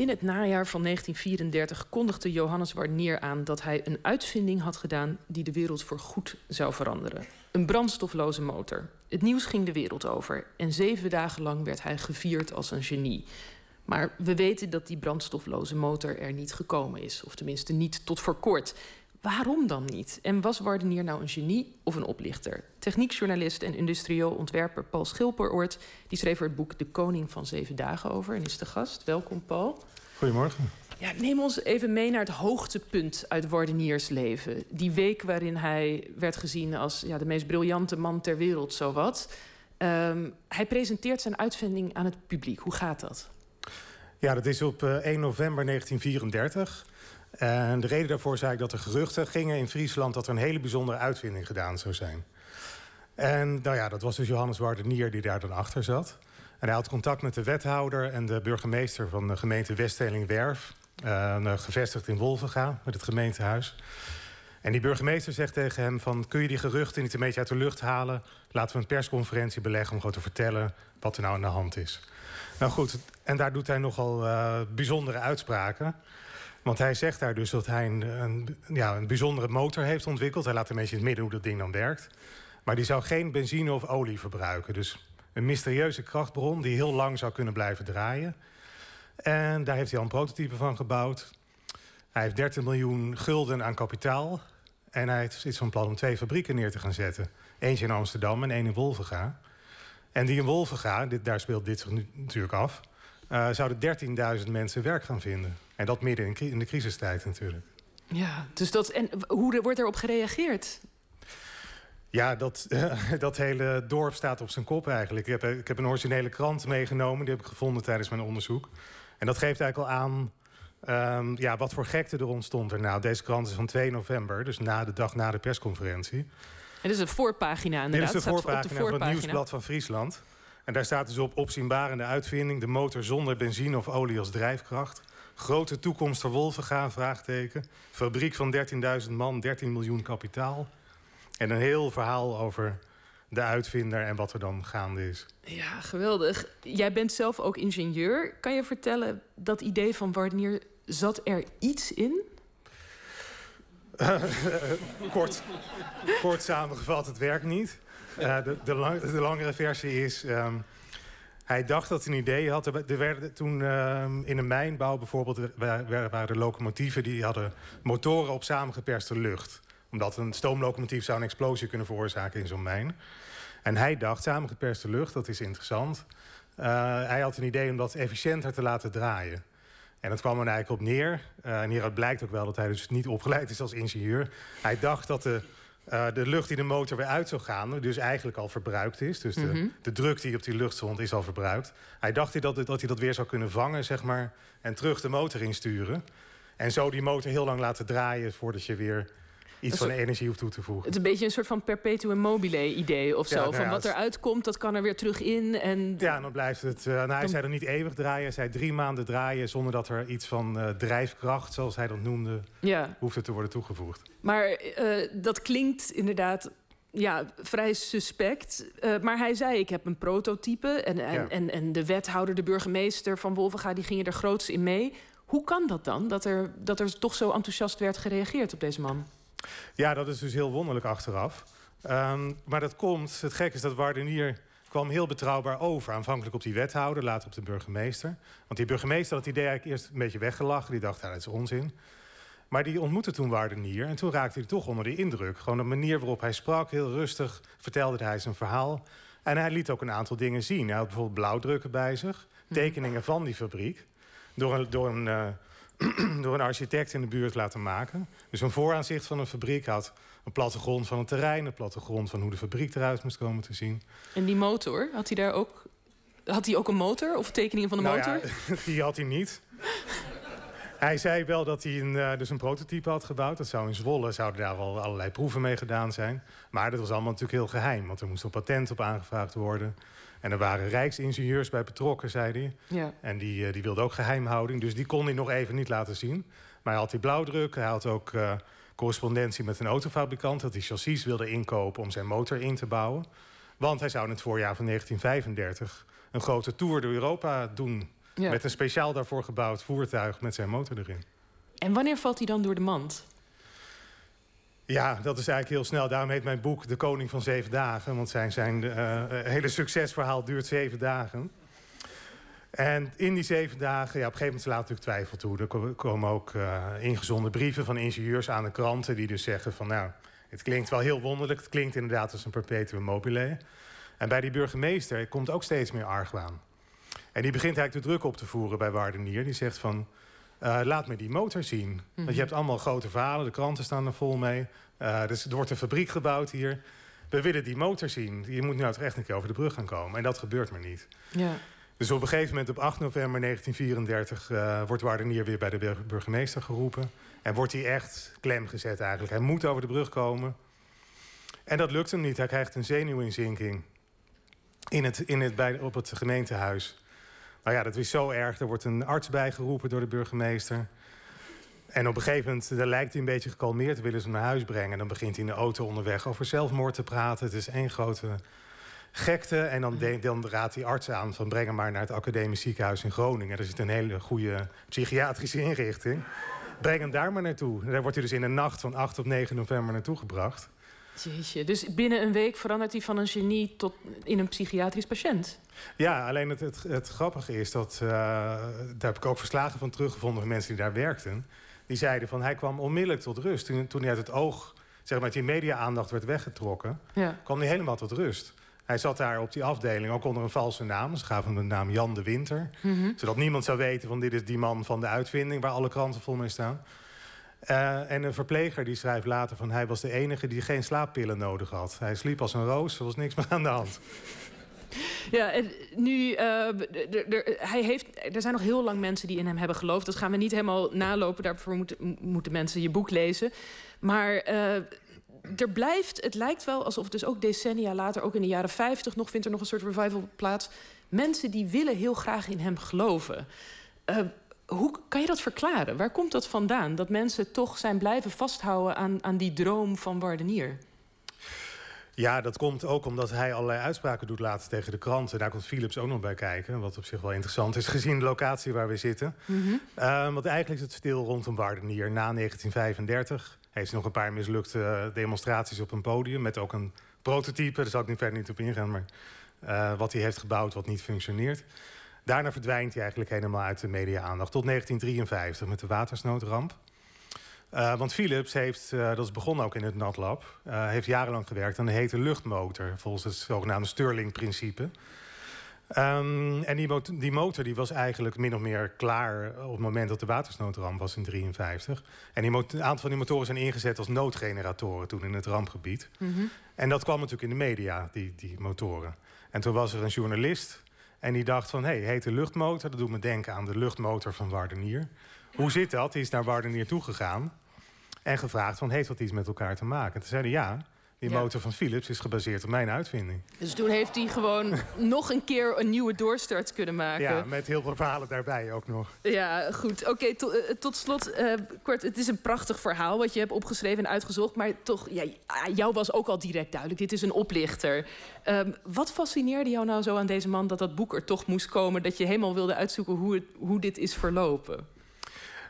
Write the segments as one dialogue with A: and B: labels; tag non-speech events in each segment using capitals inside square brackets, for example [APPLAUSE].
A: In het najaar van 1934 kondigde Johannes Warnier aan dat hij een uitvinding had gedaan die de wereld voor goed zou veranderen. Een brandstofloze motor. Het nieuws ging de wereld over en zeven dagen lang werd hij gevierd als een genie. Maar we weten dat die brandstofloze motor er niet gekomen is, of tenminste niet tot voor kort. Waarom dan niet? En was Wardenier nou een genie of een oplichter? Techniekjournalist en industrieel ontwerper Paul Schilperoort... die schreef er het boek De Koning van Zeven Dagen over en is de gast. Welkom, Paul.
B: Goedemorgen.
A: Ja, neem ons even mee naar het hoogtepunt uit Wardeniers leven. Die week waarin hij werd gezien als ja, de meest briljante man ter wereld, zowat. Um, hij presenteert zijn uitvinding aan het publiek. Hoe gaat dat?
B: Ja, dat is op 1 eh, november 1934. En de reden daarvoor zei ik dat er geruchten gingen in Friesland... dat er een hele bijzondere uitvinding gedaan zou zijn. En nou ja, dat was dus Johannes Wardenier die daar dan achter zat. En hij had contact met de wethouder en de burgemeester van de gemeente Westeling-Werf. Uh, gevestigd in Wolvenga, met het gemeentehuis. En die burgemeester zegt tegen hem van... kun je die geruchten niet een beetje uit de lucht halen? Laten we een persconferentie beleggen om gewoon te vertellen... wat er nou aan de hand is. Nou goed, en daar doet hij nogal uh, bijzondere uitspraken. Want hij zegt daar dus dat hij een, ja, een bijzondere motor heeft ontwikkeld. Hij laat een beetje in het midden hoe dat ding dan werkt. Maar die zou geen benzine of olie verbruiken. Dus een mysterieuze krachtbron die heel lang zou kunnen blijven draaien. En daar heeft hij al een prototype van gebouwd. Hij heeft 13 miljoen gulden aan kapitaal. En hij is van plan om twee fabrieken neer te gaan zetten. Eentje in Amsterdam en één in Wolvenga. En die in Wolvenga, daar speelt dit zich nu natuurlijk af... Uh, zouden 13.000 mensen werk gaan vinden. En dat midden in, in de crisistijd natuurlijk.
A: Ja, dus dat, en hoe wordt erop gereageerd?
B: Ja, dat, [LAUGHS] dat hele dorp staat op zijn kop eigenlijk. Ik heb, ik heb een originele krant meegenomen. Die heb ik gevonden tijdens mijn onderzoek. En dat geeft eigenlijk al aan um, ja, wat voor gekte er ontstond er. Nou, deze krant is van 2 november, dus na de dag na de persconferentie. En
A: dit is een voorpagina inderdaad.
B: Dit is de voorpagina, de voorpagina. van het Nieuwsblad van Friesland. En daar staat dus op opzienbarende uitvinding... de motor zonder benzine of olie als drijfkracht. Grote toekomst voor Wolvenga, vraagteken. Fabriek van 13.000 man, 13 miljoen kapitaal. En een heel verhaal over de uitvinder en wat er dan gaande is.
A: Ja, geweldig. Jij bent zelf ook ingenieur. Kan je vertellen, dat idee van Wardnier, zat er iets in? [LAUGHS]
B: kort, kort samengevat, het werkt niet. Uh, de, de, lang, de, langere versie is... Um, hij dacht dat hij een idee had. Er werden toen um, in een mijnbouw bijvoorbeeld... waren er locomotieven die hadden motoren op samengeperste lucht. Omdat een stoomlocomotief zou een explosie kunnen veroorzaken in zo'n mijn. En hij dacht, samengeperste lucht, dat is interessant. Uh, hij had een idee om dat efficiënter te laten draaien. En dat kwam er eigenlijk op neer. Uh, en hieruit blijkt ook wel dat hij dus niet opgeleid is als ingenieur. Hij dacht dat de uh, de lucht die de motor weer uit zou gaan, dus eigenlijk al verbruikt is. Dus de, mm -hmm. de druk die op die lucht stond, is al verbruikt. Hij dacht dat, dat hij dat weer zou kunnen vangen, zeg maar, en terug de motor insturen. En zo die motor heel lang laten draaien voordat je weer iets van energie hoeft toe te voegen.
A: Het is een beetje een soort van perpetuum mobile idee of zo. Ja, nou van wat eruit komt, dat kan er weer terug in. En...
B: Ja, dan blijft het... Uh, nou, hij zei er niet eeuwig draaien. Hij zei drie maanden draaien zonder dat er iets van uh, drijfkracht, zoals hij dat noemde, ja. hoefde te worden toegevoegd.
A: Maar uh, dat klinkt inderdaad ja, vrij suspect. Uh, maar hij zei, ik heb een prototype. En, en, ja. en, en, de wethouder, de burgemeester van Wolvenga... die gingen er groots in mee. Hoe kan dat dan, dat er, dat er toch zo enthousiast werd gereageerd op deze man?
B: Ja, dat is dus heel wonderlijk achteraf. Um, maar dat komt, het gek is dat Wardenier kwam heel betrouwbaar over. Aanvankelijk op die wethouder, later op de burgemeester. Want die burgemeester had het idee eigenlijk eerst een beetje weggelachen. Die dacht, ja, dat is onzin. Maar die ontmoette toen Wardenier en toen raakte hij toch onder de indruk. Gewoon de manier waarop hij sprak, heel rustig, vertelde hij zijn verhaal. En hij liet ook een aantal dingen zien. Hij had bijvoorbeeld blauwdrukken bij zich, tekeningen van die fabriek. Door een, door een uh, [CLEARS THROAT] door een architect in de buurt laten maken. Dus een vooraanzicht van een fabriek had een plattegrond van het terrein... een plattegrond van hoe de fabriek eruit moest komen te zien.
A: En die motor, had hij daar ook... Had hij ook een motor of tekeningen van de
B: nou
A: motor?
B: Ja, [LAUGHS] die had hij niet. hij zei wel dat hij een, uh, dus een prototype had gebouwd. Dat zou in Zwolle, zouden daar al allerlei proeven mee gedaan zijn. Maar dat was allemaal natuurlijk heel geheim. Want er moest een patent op aangevraagd worden. En er waren rijksingenieurs bij betrokken, zei hij. Ja. En die, uh, die wilde ook geheimhouding. Dus die kon hij nog even niet laten zien. Maar hij had die blauwdruk. Hij had ook uh, correspondentie met een autofabrikant... dat hij chassis wilde inkopen om zijn motor in te bouwen. Want hij zou in het voorjaar van 1935 een grote tour door Europa doen... Met een speciaal daarvoor gebouwd voertuig met zijn motor erin.
A: En wanneer valt hij dan door de mand?
B: Ja, dat is eigenlijk heel snel. Daarom heet mijn boek De Koning van Zeven Dagen. Want zijn, zijn uh, hele succesverhaal duurt zeven dagen. En in die zeven dagen, ja, op een gegeven moment laat natuurlijk twijfel toe. Er komen ook uh, ingezonden brieven van ingenieurs aan de kranten... die dus zeggen van, nou, het klinkt wel heel wonderlijk. Het klinkt inderdaad als een perpetuum mobile. En bij die burgemeester komt ook steeds meer argwaan. En die begint eigenlijk de druk op te voeren bij Wardenier. Die zegt van, uh, laat me die motor zien. Mm -hmm. Want je mhm. hebt allemaal grote verhalen, de kranten staan er vol mee. Uh, dus er wordt een fabriek gebouwd hier. We willen die motor zien. Je moet nu nou echt een keer over de brug gaan komen. En dat gebeurt maar niet. Ja. Dus op een gegeven moment, op 8 november 1934... Uh, wordt Wardenier weer bij de burgemeester geroepen. En wordt hij echt klem gezet eigenlijk. Hij moet over de brug komen. En dat lukt hem niet. Hij krijgt een zenuwinzinking in het, in het, bij, op het gemeentehuis. Nou ja, dat is zo erg. Er wordt een arts bijgeroepen door de burgemeester. En op een gegeven moment, daar lijkt hij een beetje gekalmeerd... willen ze hem naar huis brengen. En dan begint hij in de auto onderweg over zelfmoord te praten. Het is één grote gekte. En dan, dan raadt die arts aan van breng hem maar naar het academisch ziekenhuis in Groningen. Er zit een hele goede psychiatrische inrichting. Breng hem daar maar naartoe. daar wordt hij dus in de nacht van 8 op 9 november naartoe gebracht.
A: Jeetje, dus binnen een week verandert hij van een genie tot in een psychiatrisch patiënt.
B: Ja, alleen het, het, het grappige is dat... Uh, daar heb ik ook verslagen van teruggevonden van mensen die daar werkten. Die zeiden van hij kwam onmiddellijk tot rust. Toen, toen hij uit het oog, zeg maar, die media-aandacht werd weggetrokken... Ja. kwam hij helemaal tot rust. Hij zat daar op die afdeling, ook onder een valse naam. Ze gaven hem de naam Jan de Winter. Mhm. Zodat niemand zou weten van dit is die man van de uitvinding... waar alle kranten vol mee staan. Uh, en een verpleger die schrijft later van hij was de enige die geen slaappillen nodig had. Hij sliep als een roos, er was niks meer aan de hand.
A: Ja, en nu, uh, hij heeft, er zijn nog heel lang mensen die in hem hebben geloofd. Dat gaan we niet helemaal nalopen, daarvoor moeten, moeten mensen je boek lezen. Maar uh, er blijft, het lijkt wel alsof dus ook decennia later, ook in de jaren 50, nog vindt er nog een soort revival plaats. Mensen die willen heel graag in hem geloven. Hoe kan je dat verklaren? Waar komt dat vandaan? Dat mensen toch zijn blijven vasthouden aan, aan die droom van Wardenier?
B: Ja, dat komt ook omdat hij allerlei uitspraken doet laten tegen de kranten. Daar komt Philips ook nog bij kijken, wat op zich wel interessant is... gezien de locatie waar we zitten. Mm -hmm. uh, want eigenlijk is het stil rondom Wardenier. Na 1935 heeft hij nog een paar mislukte demonstraties op een podium... met ook een prototype, daar zal ik nu verder niet op ingaan... maar uh, wat hij heeft gebouwd wat niet functioneert. Daarna verdwijnt hij eigenlijk helemaal uit de media-aandacht. Tot 1953 met de watersnoodramp. Uh, want Philips heeft, uh, dat is begonnen ook in het NatLab... Uh, heeft jarenlang gewerkt aan de hete luchtmotor... volgens het zogenaamde Stirling-principe. Um, en die motor, die motor die was eigenlijk min of meer klaar... op het moment dat de watersnoodramp was in 1953. En die een aantal van die motoren zijn ingezet als noodgeneratoren... toen in het rampgebied. Mm -hmm. En dat kwam natuurlijk in de media, die, die motoren. En toen was er een journalist en die dacht van, hé, hey, hete luchtmotor. Dat doet me denken aan de luchtmotor van Wardenier. Hoe zit dat? Die is naar Wardenier toegegaan. En gevraagd van, heeft dat iets met elkaar te maken? En toen zeiden ja, die motor van Philips is gebaseerd op mijn uitvinding.
A: Dus toen heeft hij gewoon [LAUGHS] nog een keer een nieuwe doorstart kunnen maken.
B: Ja, met heel veel verhalen daarbij ook nog.
A: Ja, goed. Oké, to, uh, tot slot, uh, kort. Het is een prachtig verhaal wat je hebt opgeschreven en uitgezocht. Maar toch, ja, jou was ook al direct duidelijk. Dit is een oplichter. Um, wat fascineerde jou nou zo aan deze man dat dat boek er toch moest komen? Dat je helemaal wilde uitzoeken hoe, het, hoe dit is verlopen?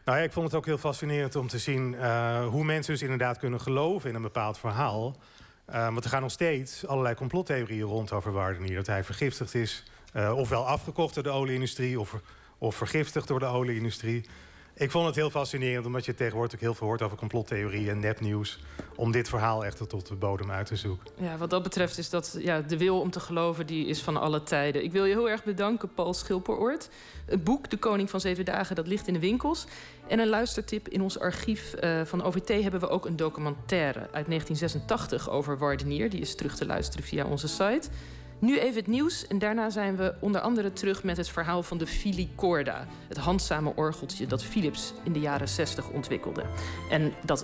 B: Nou ja, ik vond het ook heel fascinerend om te zien uh, hoe mensen dus inderdaad kunnen geloven in een bepaald verhaal. Uh, want er gaan nog steeds allerlei complottheorieën rond over Wardenier. Dat hij vergiftigd is, uh, ofwel afgekocht door de olieindustrie... Of, of vergiftigd door de olieindustrie. Ik vond het heel fascinerend, omdat je tegenwoordig heel veel hoort over complottheorieën en nepnieuws. Om dit verhaal echt tot de bodem uit te zoeken.
A: Ja, wat dat betreft is dat ja, de wil om te geloven, die is van alle tijden. Ik wil je heel erg bedanken, Paul Schilperoort. Het boek De Koning van Zeven Dagen, dat ligt in de winkels. En een luistertip, in ons archief uh, van OVT hebben we ook een documentaire uit 1986 over Wardenier. Die is terug te luisteren via onze site. Nu even het nieuws en daarna zijn we onder andere terug met het verhaal van de filicorda. Het handzame orgeltje dat Philips in de jaren 60 ontwikkelde. En dat